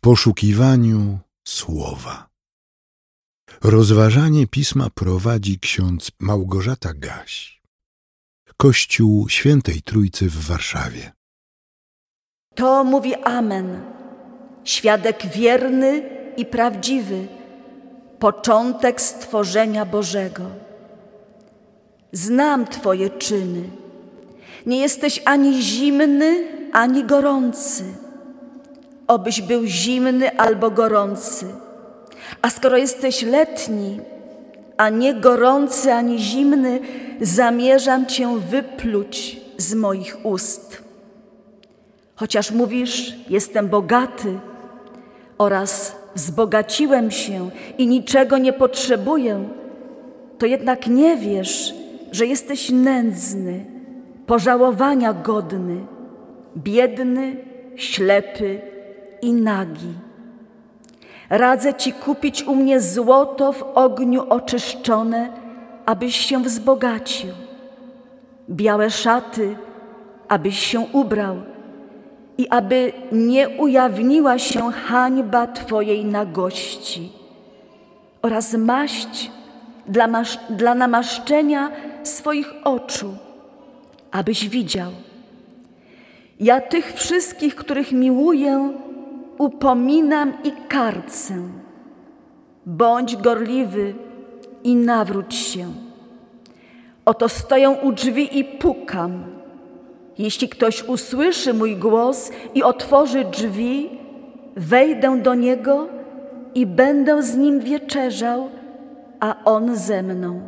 poszukiwaniu słowa. Rozważanie pisma prowadzi ksiądz Małgorzata Gaś. Kościół Świętej Trójcy w Warszawie. To mówi Amen, świadek wierny i prawdziwy, początek stworzenia Bożego. Znam Twoje czyny. Nie jesteś ani zimny, ani gorący. Obyś był zimny albo gorący. A skoro jesteś letni, a nie gorący ani zimny, zamierzam Cię wypluć z moich ust. Chociaż mówisz, jestem bogaty oraz wzbogaciłem się i niczego nie potrzebuję, to jednak nie wiesz, że jesteś nędzny, pożałowania godny, biedny, ślepy i nagi. Radzę ci kupić u mnie złoto w ogniu oczyszczone, abyś się wzbogacił, białe szaty, abyś się ubrał i aby nie ujawniła się hańba Twojej nagości oraz maść dla, masz, dla namaszczenia swoich oczu, abyś widział. Ja tych wszystkich, których miłuję, upominam i karcę. Bądź gorliwy i nawróć się. Oto stoję u drzwi i pukam. Jeśli ktoś usłyszy mój głos i otworzy drzwi, wejdę do niego i będę z nim wieczerzał, a on ze mną.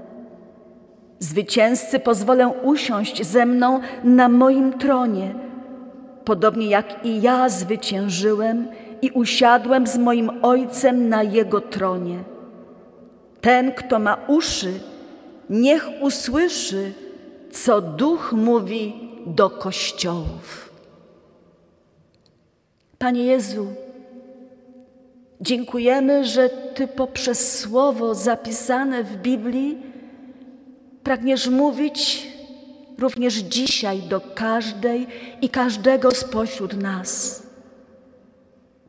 Zwycięzcy pozwolę usiąść ze mną na moim tronie, podobnie jak i ja zwyciężyłem i usiadłem z moim Ojcem na Jego tronie. Ten, kto ma uszy, niech usłyszy, co Duch mówi do kościołów. Panie Jezu, dziękujemy, że Ty poprzez słowo zapisane w Biblii pragniesz mówić również dzisiaj do każdej i każdego spośród nas.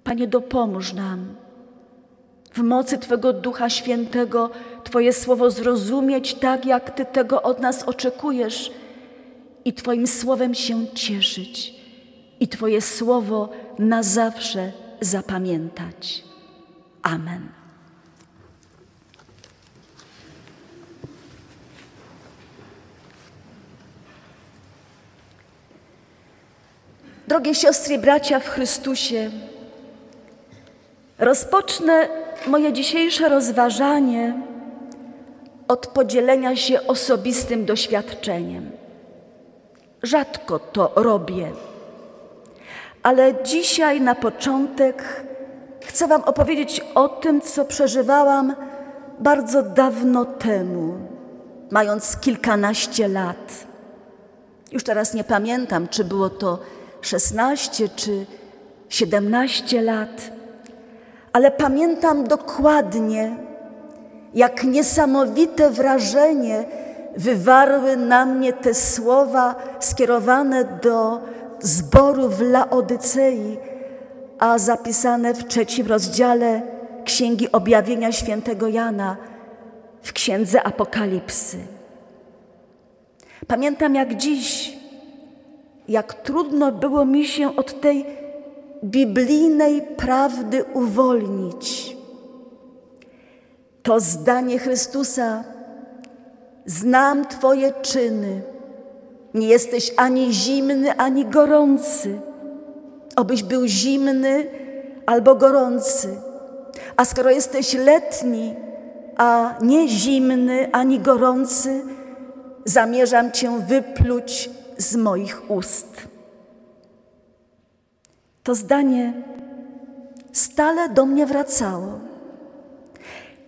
Panie, dopomóż nam w mocy Twego Ducha Świętego Twoje słowo zrozumieć tak, jak Ty tego od nas oczekujesz i Twoim słowem się cieszyć i Twoje słowo na zawsze zapamiętać. Amen. Drogie siostry bracia w Chrystusie, rozpocznę moje dzisiejsze rozważanie od podzielenia się osobistym doświadczeniem. Rzadko to robię, ale dzisiaj na początek chcę Wam opowiedzieć o tym, co przeżywałam bardzo dawno temu, mając kilkanaście lat. Już teraz nie pamiętam, czy było to 16 czy 17 lat, ale pamiętam dokładnie, jak niesamowite wrażenie wywarły na mnie te słowa skierowane do zboru w Laodycei, a zapisane w trzecim rozdziale Księgi Objawienia Świętego Jana w Księdze Apokalipsy. Pamiętam jak dziś, jak trudno było mi się od tej biblijnej prawdy uwolnić. To zdanie Chrystusa: Znam Twoje czyny. Nie jesteś ani zimny, ani gorący. Obyś był zimny albo gorący. A skoro jesteś letni, a nie zimny ani gorący, zamierzam Cię wypluć z moich ust. To zdanie stale do mnie wracało.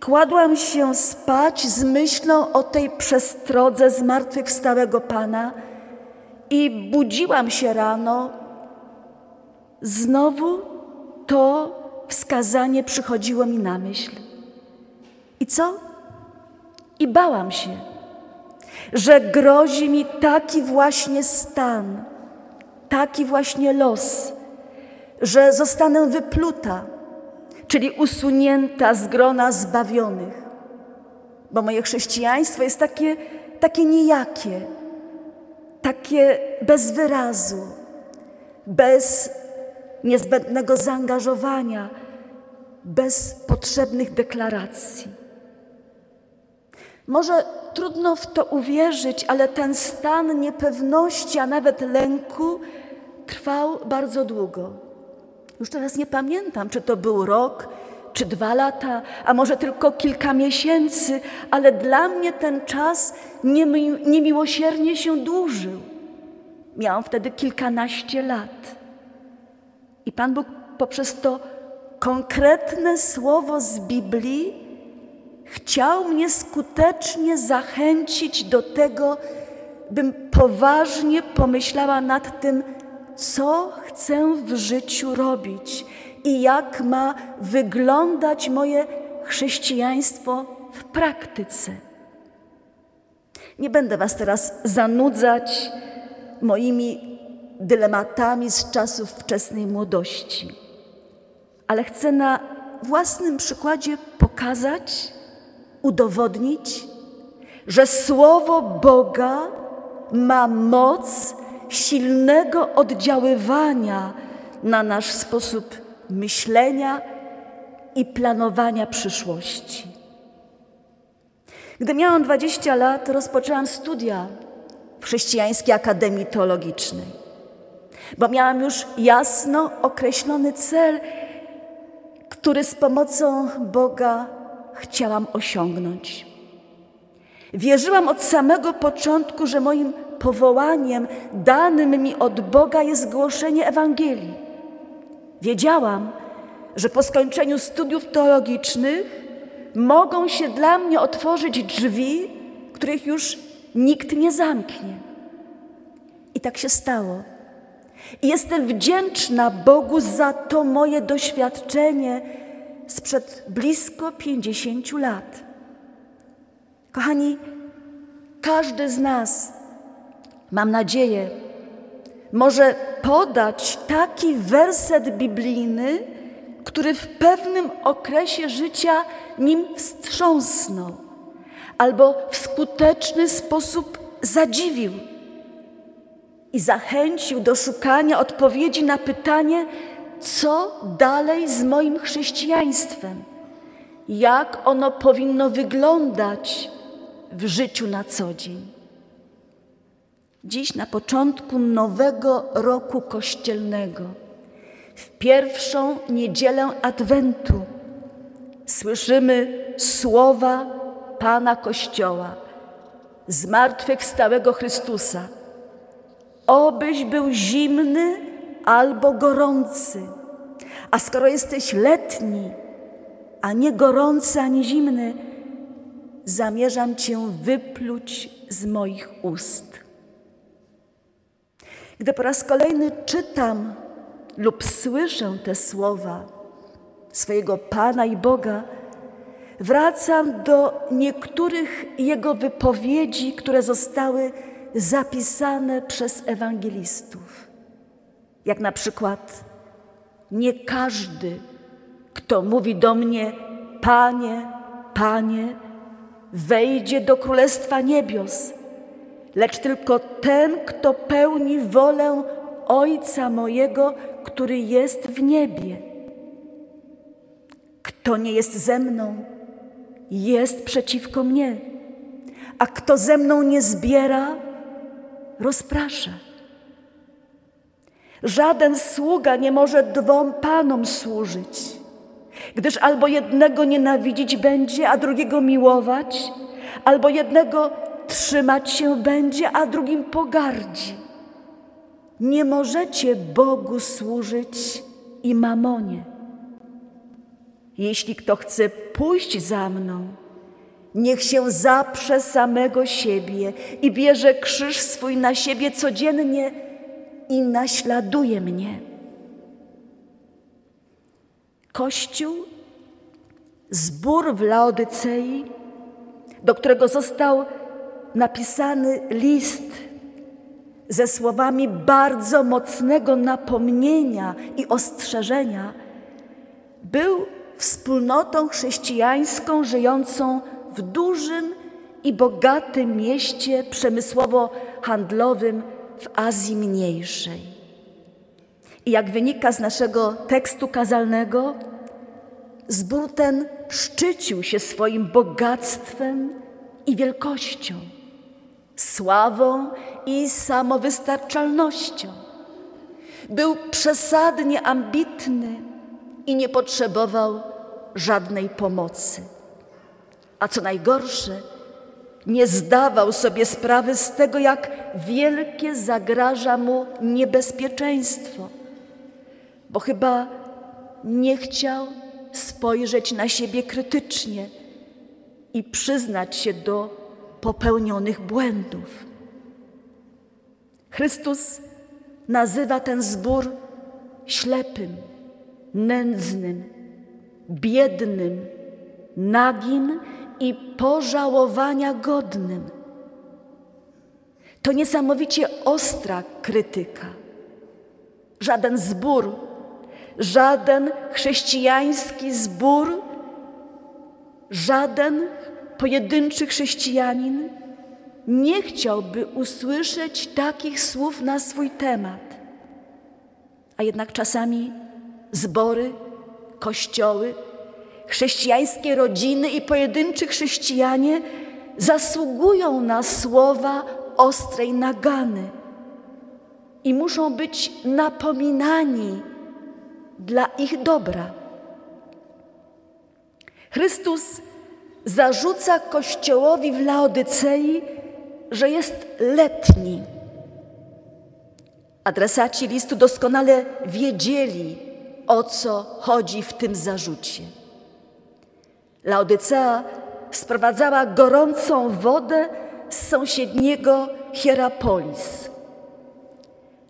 Kładłam się spać z myślą o tej przestrodze zmartwychwstałego Pana i budziłam się rano. Znowu to wskazanie przychodziło mi na myśl. I co? I bałam się że grozi mi taki właśnie stan, taki właśnie los, że zostanę wypluta czyli usunięta z grona zbawionych. Bo moje chrześcijaństwo jest takie, takie nijakie, takie bez wyrazu, bez niezbędnego zaangażowania, bez potrzebnych deklaracji. Może trudno w to uwierzyć, ale ten stan niepewności, a nawet lęku trwał bardzo długo. Już teraz nie pamiętam, czy to był rok, czy dwa lata, a może tylko kilka miesięcy, ale dla mnie ten czas niemiłosiernie się dłużył. Miałam wtedy kilkanaście lat. I Pan Bóg poprzez to konkretne słowo z Biblii chciał mnie skutecznie zachęcić do tego, bym poważnie pomyślała nad tym, co chcę w życiu robić i jak ma wyglądać moje chrześcijaństwo w praktyce. Nie będę Was teraz zanudzać moimi dylematami z czasów wczesnej młodości, ale chcę na własnym przykładzie pokazać, udowodnić, że Słowo Boga ma moc silnego oddziaływania na nasz sposób myślenia i planowania przyszłości. Gdy miałam 20 lat, rozpoczęłam studia w Chrześcijańskiej Akademii Teologicznej, bo miałam już jasno określony cel, który z pomocą Boga chciałam osiągnąć. Wierzyłam od samego początku, że moim powołaniem danym mi od Boga jest głoszenie Ewangelii. Wiedziałam, że po skończeniu studiów teologicznych mogą się dla mnie otworzyć drzwi, których już nikt nie zamknie. I tak się stało. I jestem wdzięczna Bogu za to moje doświadczenie sprzed blisko pięćdziesięciu lat. Kochani, każdy z nas, mam nadzieję, może podać taki werset biblijny, który w pewnym okresie życia nim wstrząsnął albo w skuteczny sposób zadziwił i zachęcił do szukania odpowiedzi na pytanie, co dalej z moim chrześcijaństwem, jak ono powinno wyglądać w życiu na co dzień. Dziś, na początku nowego roku kościelnego, w pierwszą niedzielę Adwentu, słyszymy słowa Pana Kościoła, zmartwychwstałego Chrystusa. Obyś był zimny albo gorący, a skoro jesteś letni, a nie gorący ani zimny, zamierzam Cię wypluć z moich ust. Gdy po raz kolejny czytam lub słyszę te słowa swojego Pana i Boga, wracam do niektórych Jego wypowiedzi, które zostały zapisane przez ewangelistów. Jak na przykład, nie każdy, kto mówi do mnie, Panie, Panie, wejdzie do Królestwa Niebios, lecz tylko ten, kto pełni wolę Ojca mojego, który jest w niebie. Kto nie jest ze mną, jest przeciwko mnie, a kto ze mną nie zbiera, rozprasza. Żaden sługa nie może dwom panom służyć, gdyż albo jednego nienawidzić będzie, a drugiego miłować, albo jednego trzymać się będzie, a drugim pogardzi. Nie możecie Bogu służyć i mamonie. Jeśli kto chce pójść za mną, niech się zaprze samego siebie i bierze krzyż swój na siebie codziennie i naśladuje mnie. Kościół, zbór w Laodycei, do którego został napisany list ze słowami bardzo mocnego napomnienia i ostrzeżenia, był wspólnotą chrześcijańską żyjącą w dużym i bogatym mieście przemysłowo-handlowym w Azji Mniejszej. I jak wynika z naszego tekstu kazalnego, zbór ten szczycił się swoim bogactwem i wielkością, sławą i samowystarczalnością. Był przesadnie ambitny i nie potrzebował żadnej pomocy. A co najgorsze, nie zdawał sobie sprawy z tego, jak wielkie zagraża mu niebezpieczeństwo, bo chyba nie chciał spojrzeć na siebie krytycznie i przyznać się do popełnionych błędów. Chrystus nazywa ten zbór ślepym, nędznym, biednym, nagim i pożałowania godnym. To niesamowicie ostra krytyka. Żaden zbór, żaden chrześcijański zbór, żaden pojedynczy chrześcijanin nie chciałby usłyszeć takich słów na swój temat. A jednak czasami zbory, kościoły, chrześcijańskie rodziny i pojedynczy chrześcijanie zasługują na słowa ostrej nagany i muszą być napominani dla ich dobra. Chrystus zarzuca Kościołowi w Laodycei, że jest letni. Adresaci listu doskonale wiedzieli, o co chodzi w tym zarzucie. Laodycea sprowadzała gorącą wodę z sąsiedniego Hierapolis.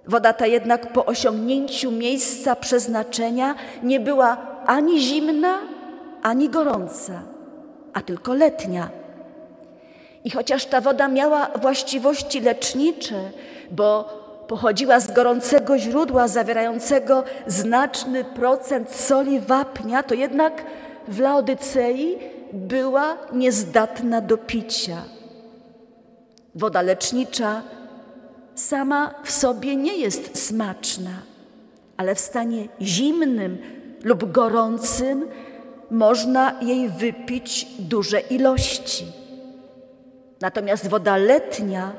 Woda ta jednak po osiągnięciu miejsca przeznaczenia nie była ani zimna, ani gorąca, a tylko letnia. I chociaż ta woda miała właściwości lecznicze, bo pochodziła z gorącego źródła zawierającego znaczny procent soli wapnia, to jednak w Laodycei była niezdatna do picia. Woda lecznicza sama w sobie nie jest smaczna, ale w stanie zimnym lub gorącym można jej wypić duże ilości. Natomiast woda letnia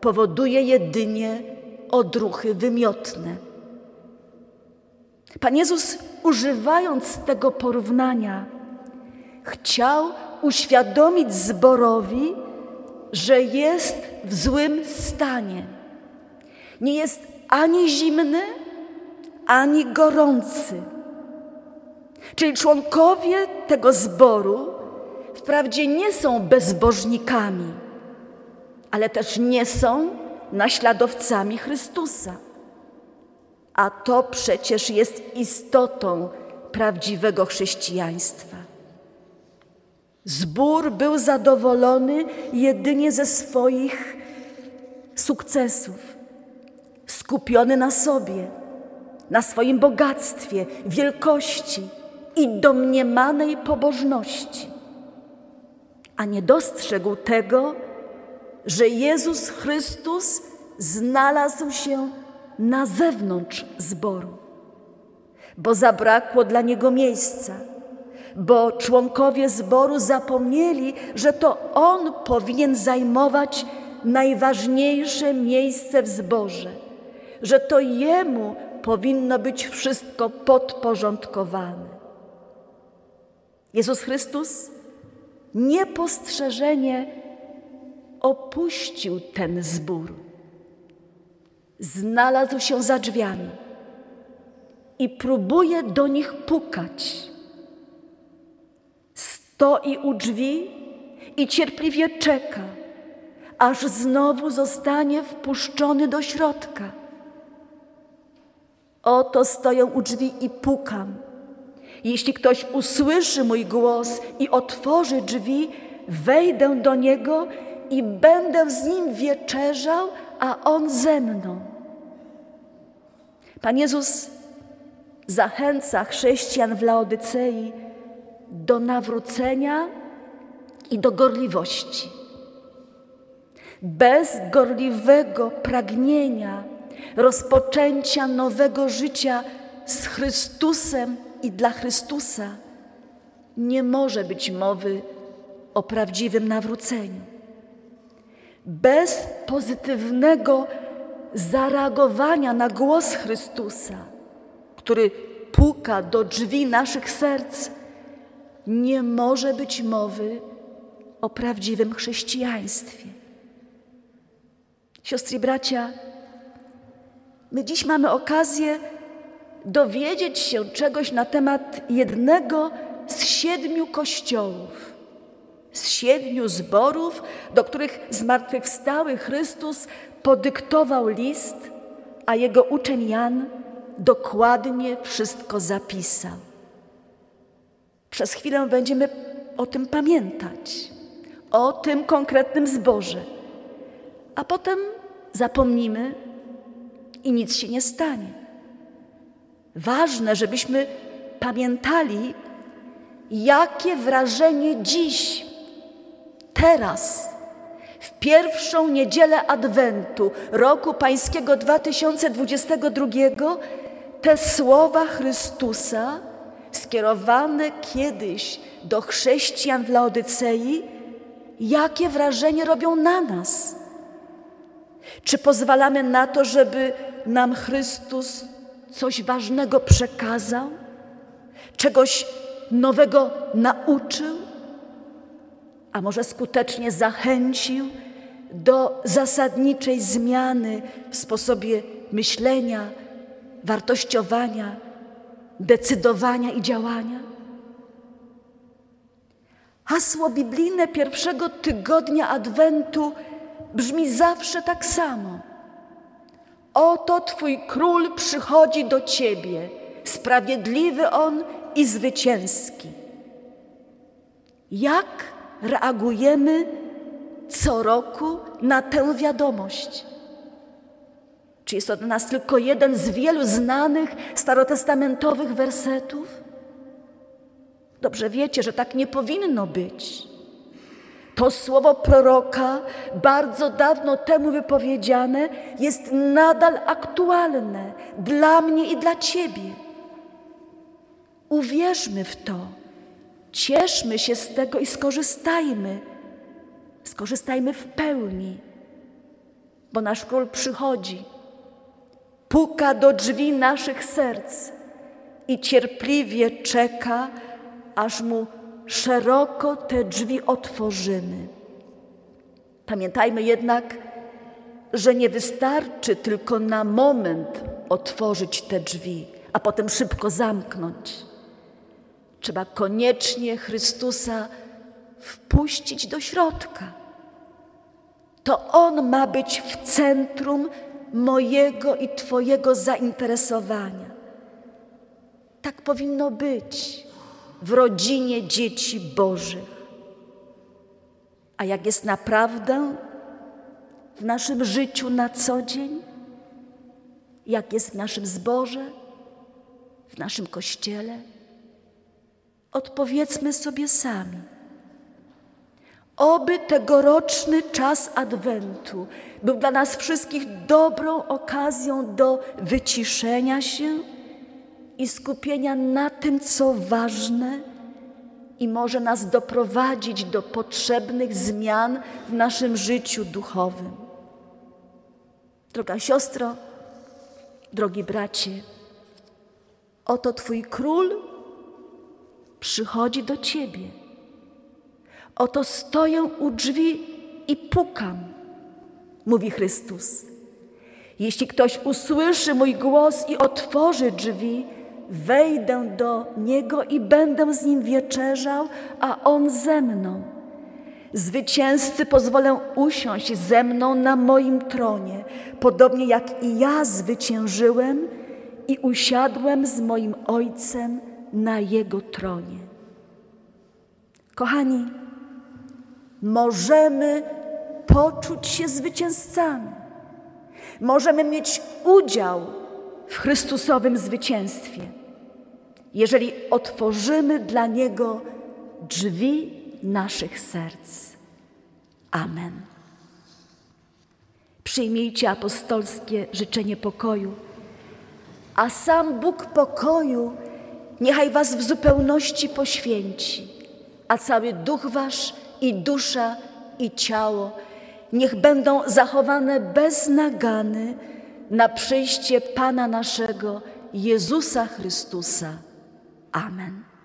powoduje jedynie odruchy wymiotne. Pan Jezus, używając tego porównania, chciał uświadomić zborowi, że jest w złym stanie. Nie jest ani zimny, ani gorący. Czyli członkowie tego zboru wprawdzie nie są bezbożnikami, ale też nie są naśladowcami Chrystusa. A to przecież jest istotą prawdziwego chrześcijaństwa. Zbór był zadowolony jedynie ze swoich sukcesów, skupiony na sobie, na swoim bogactwie, wielkości i domniemanej pobożności, a nie dostrzegł tego, że Jezus Chrystus znalazł się na zewnątrz zboru, bo zabrakło dla niego miejsca, bo członkowie zboru zapomnieli, że to on powinien zajmować najważniejsze miejsce w zborze, że to jemu powinno być wszystko podporządkowane. Jezus Chrystus niepostrzeżenie opuścił ten zbór znalazł się za drzwiami i próbuje do nich pukać. Stoi u drzwi i cierpliwie czeka, aż znowu zostanie wpuszczony do środka. Oto stoję u drzwi i pukam. Jeśli ktoś usłyszy mój głos i otworzy drzwi, wejdę do niego i będę z nim wieczerzał, a On ze mną. Pan Jezus zachęca chrześcijan w Laodycei do nawrócenia i do gorliwości. Bez gorliwego pragnienia rozpoczęcia nowego życia z Chrystusem i dla Chrystusa nie może być mowy o prawdziwym nawróceniu. Bez pozytywnego zareagowania na głos Chrystusa, który puka do drzwi naszych serc, nie może być mowy o prawdziwym chrześcijaństwie. Siostry bracia, my dziś mamy okazję dowiedzieć się czegoś na temat jednego z siedmiu kościołów, z siedmiu zborów, do których zmartwychwstały Chrystus podyktował list, a jego uczeń Jan dokładnie wszystko zapisał. Przez chwilę będziemy o tym pamiętać, o tym konkretnym zborze, a potem zapomnimy i nic się nie stanie. Ważne, żebyśmy pamiętali, jakie wrażenie dziś, teraz, w pierwszą niedzielę Adwentu roku Pańskiego 2022 te słowa Chrystusa skierowane kiedyś do chrześcijan w Laodycei, jakie wrażenie robią na nas. Czy pozwalamy na to, żeby nam Chrystus coś ważnego przekazał, czegoś nowego nauczył, a może skutecznie zachęcił do zasadniczej zmiany w sposobie myślenia, wartościowania, decydowania i działania? Hasło biblijne pierwszego tygodnia Adwentu brzmi zawsze tak samo. Oto Twój król przychodzi do Ciebie, sprawiedliwy on i zwycięski. Jak reagujemy co roku na tę wiadomość? Czy jest to dla nas tylko jeden z wielu znanych starotestamentowych wersetów? Dobrze wiecie, że tak nie powinno być. To słowo proroka, bardzo dawno temu wypowiedziane, jest nadal aktualne dla mnie i dla Ciebie. Uwierzmy w to, cieszmy się z tego i skorzystajmy. Skorzystajmy w pełni, bo nasz król przychodzi puka do drzwi naszych serc i cierpliwie czeka, aż mu szeroko te drzwi otworzymy. Pamiętajmy jednak, że nie wystarczy tylko na moment otworzyć te drzwi, a potem szybko zamknąć. Trzeba koniecznie Chrystusa wpuścić do środka. To On ma być w centrum mojego i Twojego zainteresowania. Tak powinno być w rodzinie dzieci Bożych. A jak jest naprawdę w naszym życiu na co dzień? Jak jest w naszym zborze, w naszym kościele? Odpowiedzmy sobie sami. Oby tegoroczny czas Adwentu był dla nas wszystkich dobrą okazją do wyciszenia się i skupienia na tym, co ważne i może nas doprowadzić do potrzebnych zmian w naszym życiu duchowym. Droga siostro, drogi bracie, oto Twój król przychodzi do Ciebie. Oto stoję u drzwi i pukam, mówi Chrystus. Jeśli ktoś usłyszy mój głos i otworzy drzwi, wejdę do niego i będę z nim wieczerzał, a on ze mną. Zwycięzcy pozwolę usiąść ze mną na moim tronie, podobnie jak i ja zwyciężyłem i usiadłem z moim Ojcem na jego tronie. Kochani, możemy poczuć się zwycięzcami. Możemy mieć udział w Chrystusowym zwycięstwie. jeżeli otworzymy dla Niego drzwi naszych serc. Amen. Przyjmijcie apostolskie życzenie pokoju, a sam Bóg pokoju niechaj Was w zupełności poświęci, a cały duch Wasz i dusza i ciało niech będą zachowane bez nagany na przyjście Pana naszego Jezusa Chrystusa. Amen.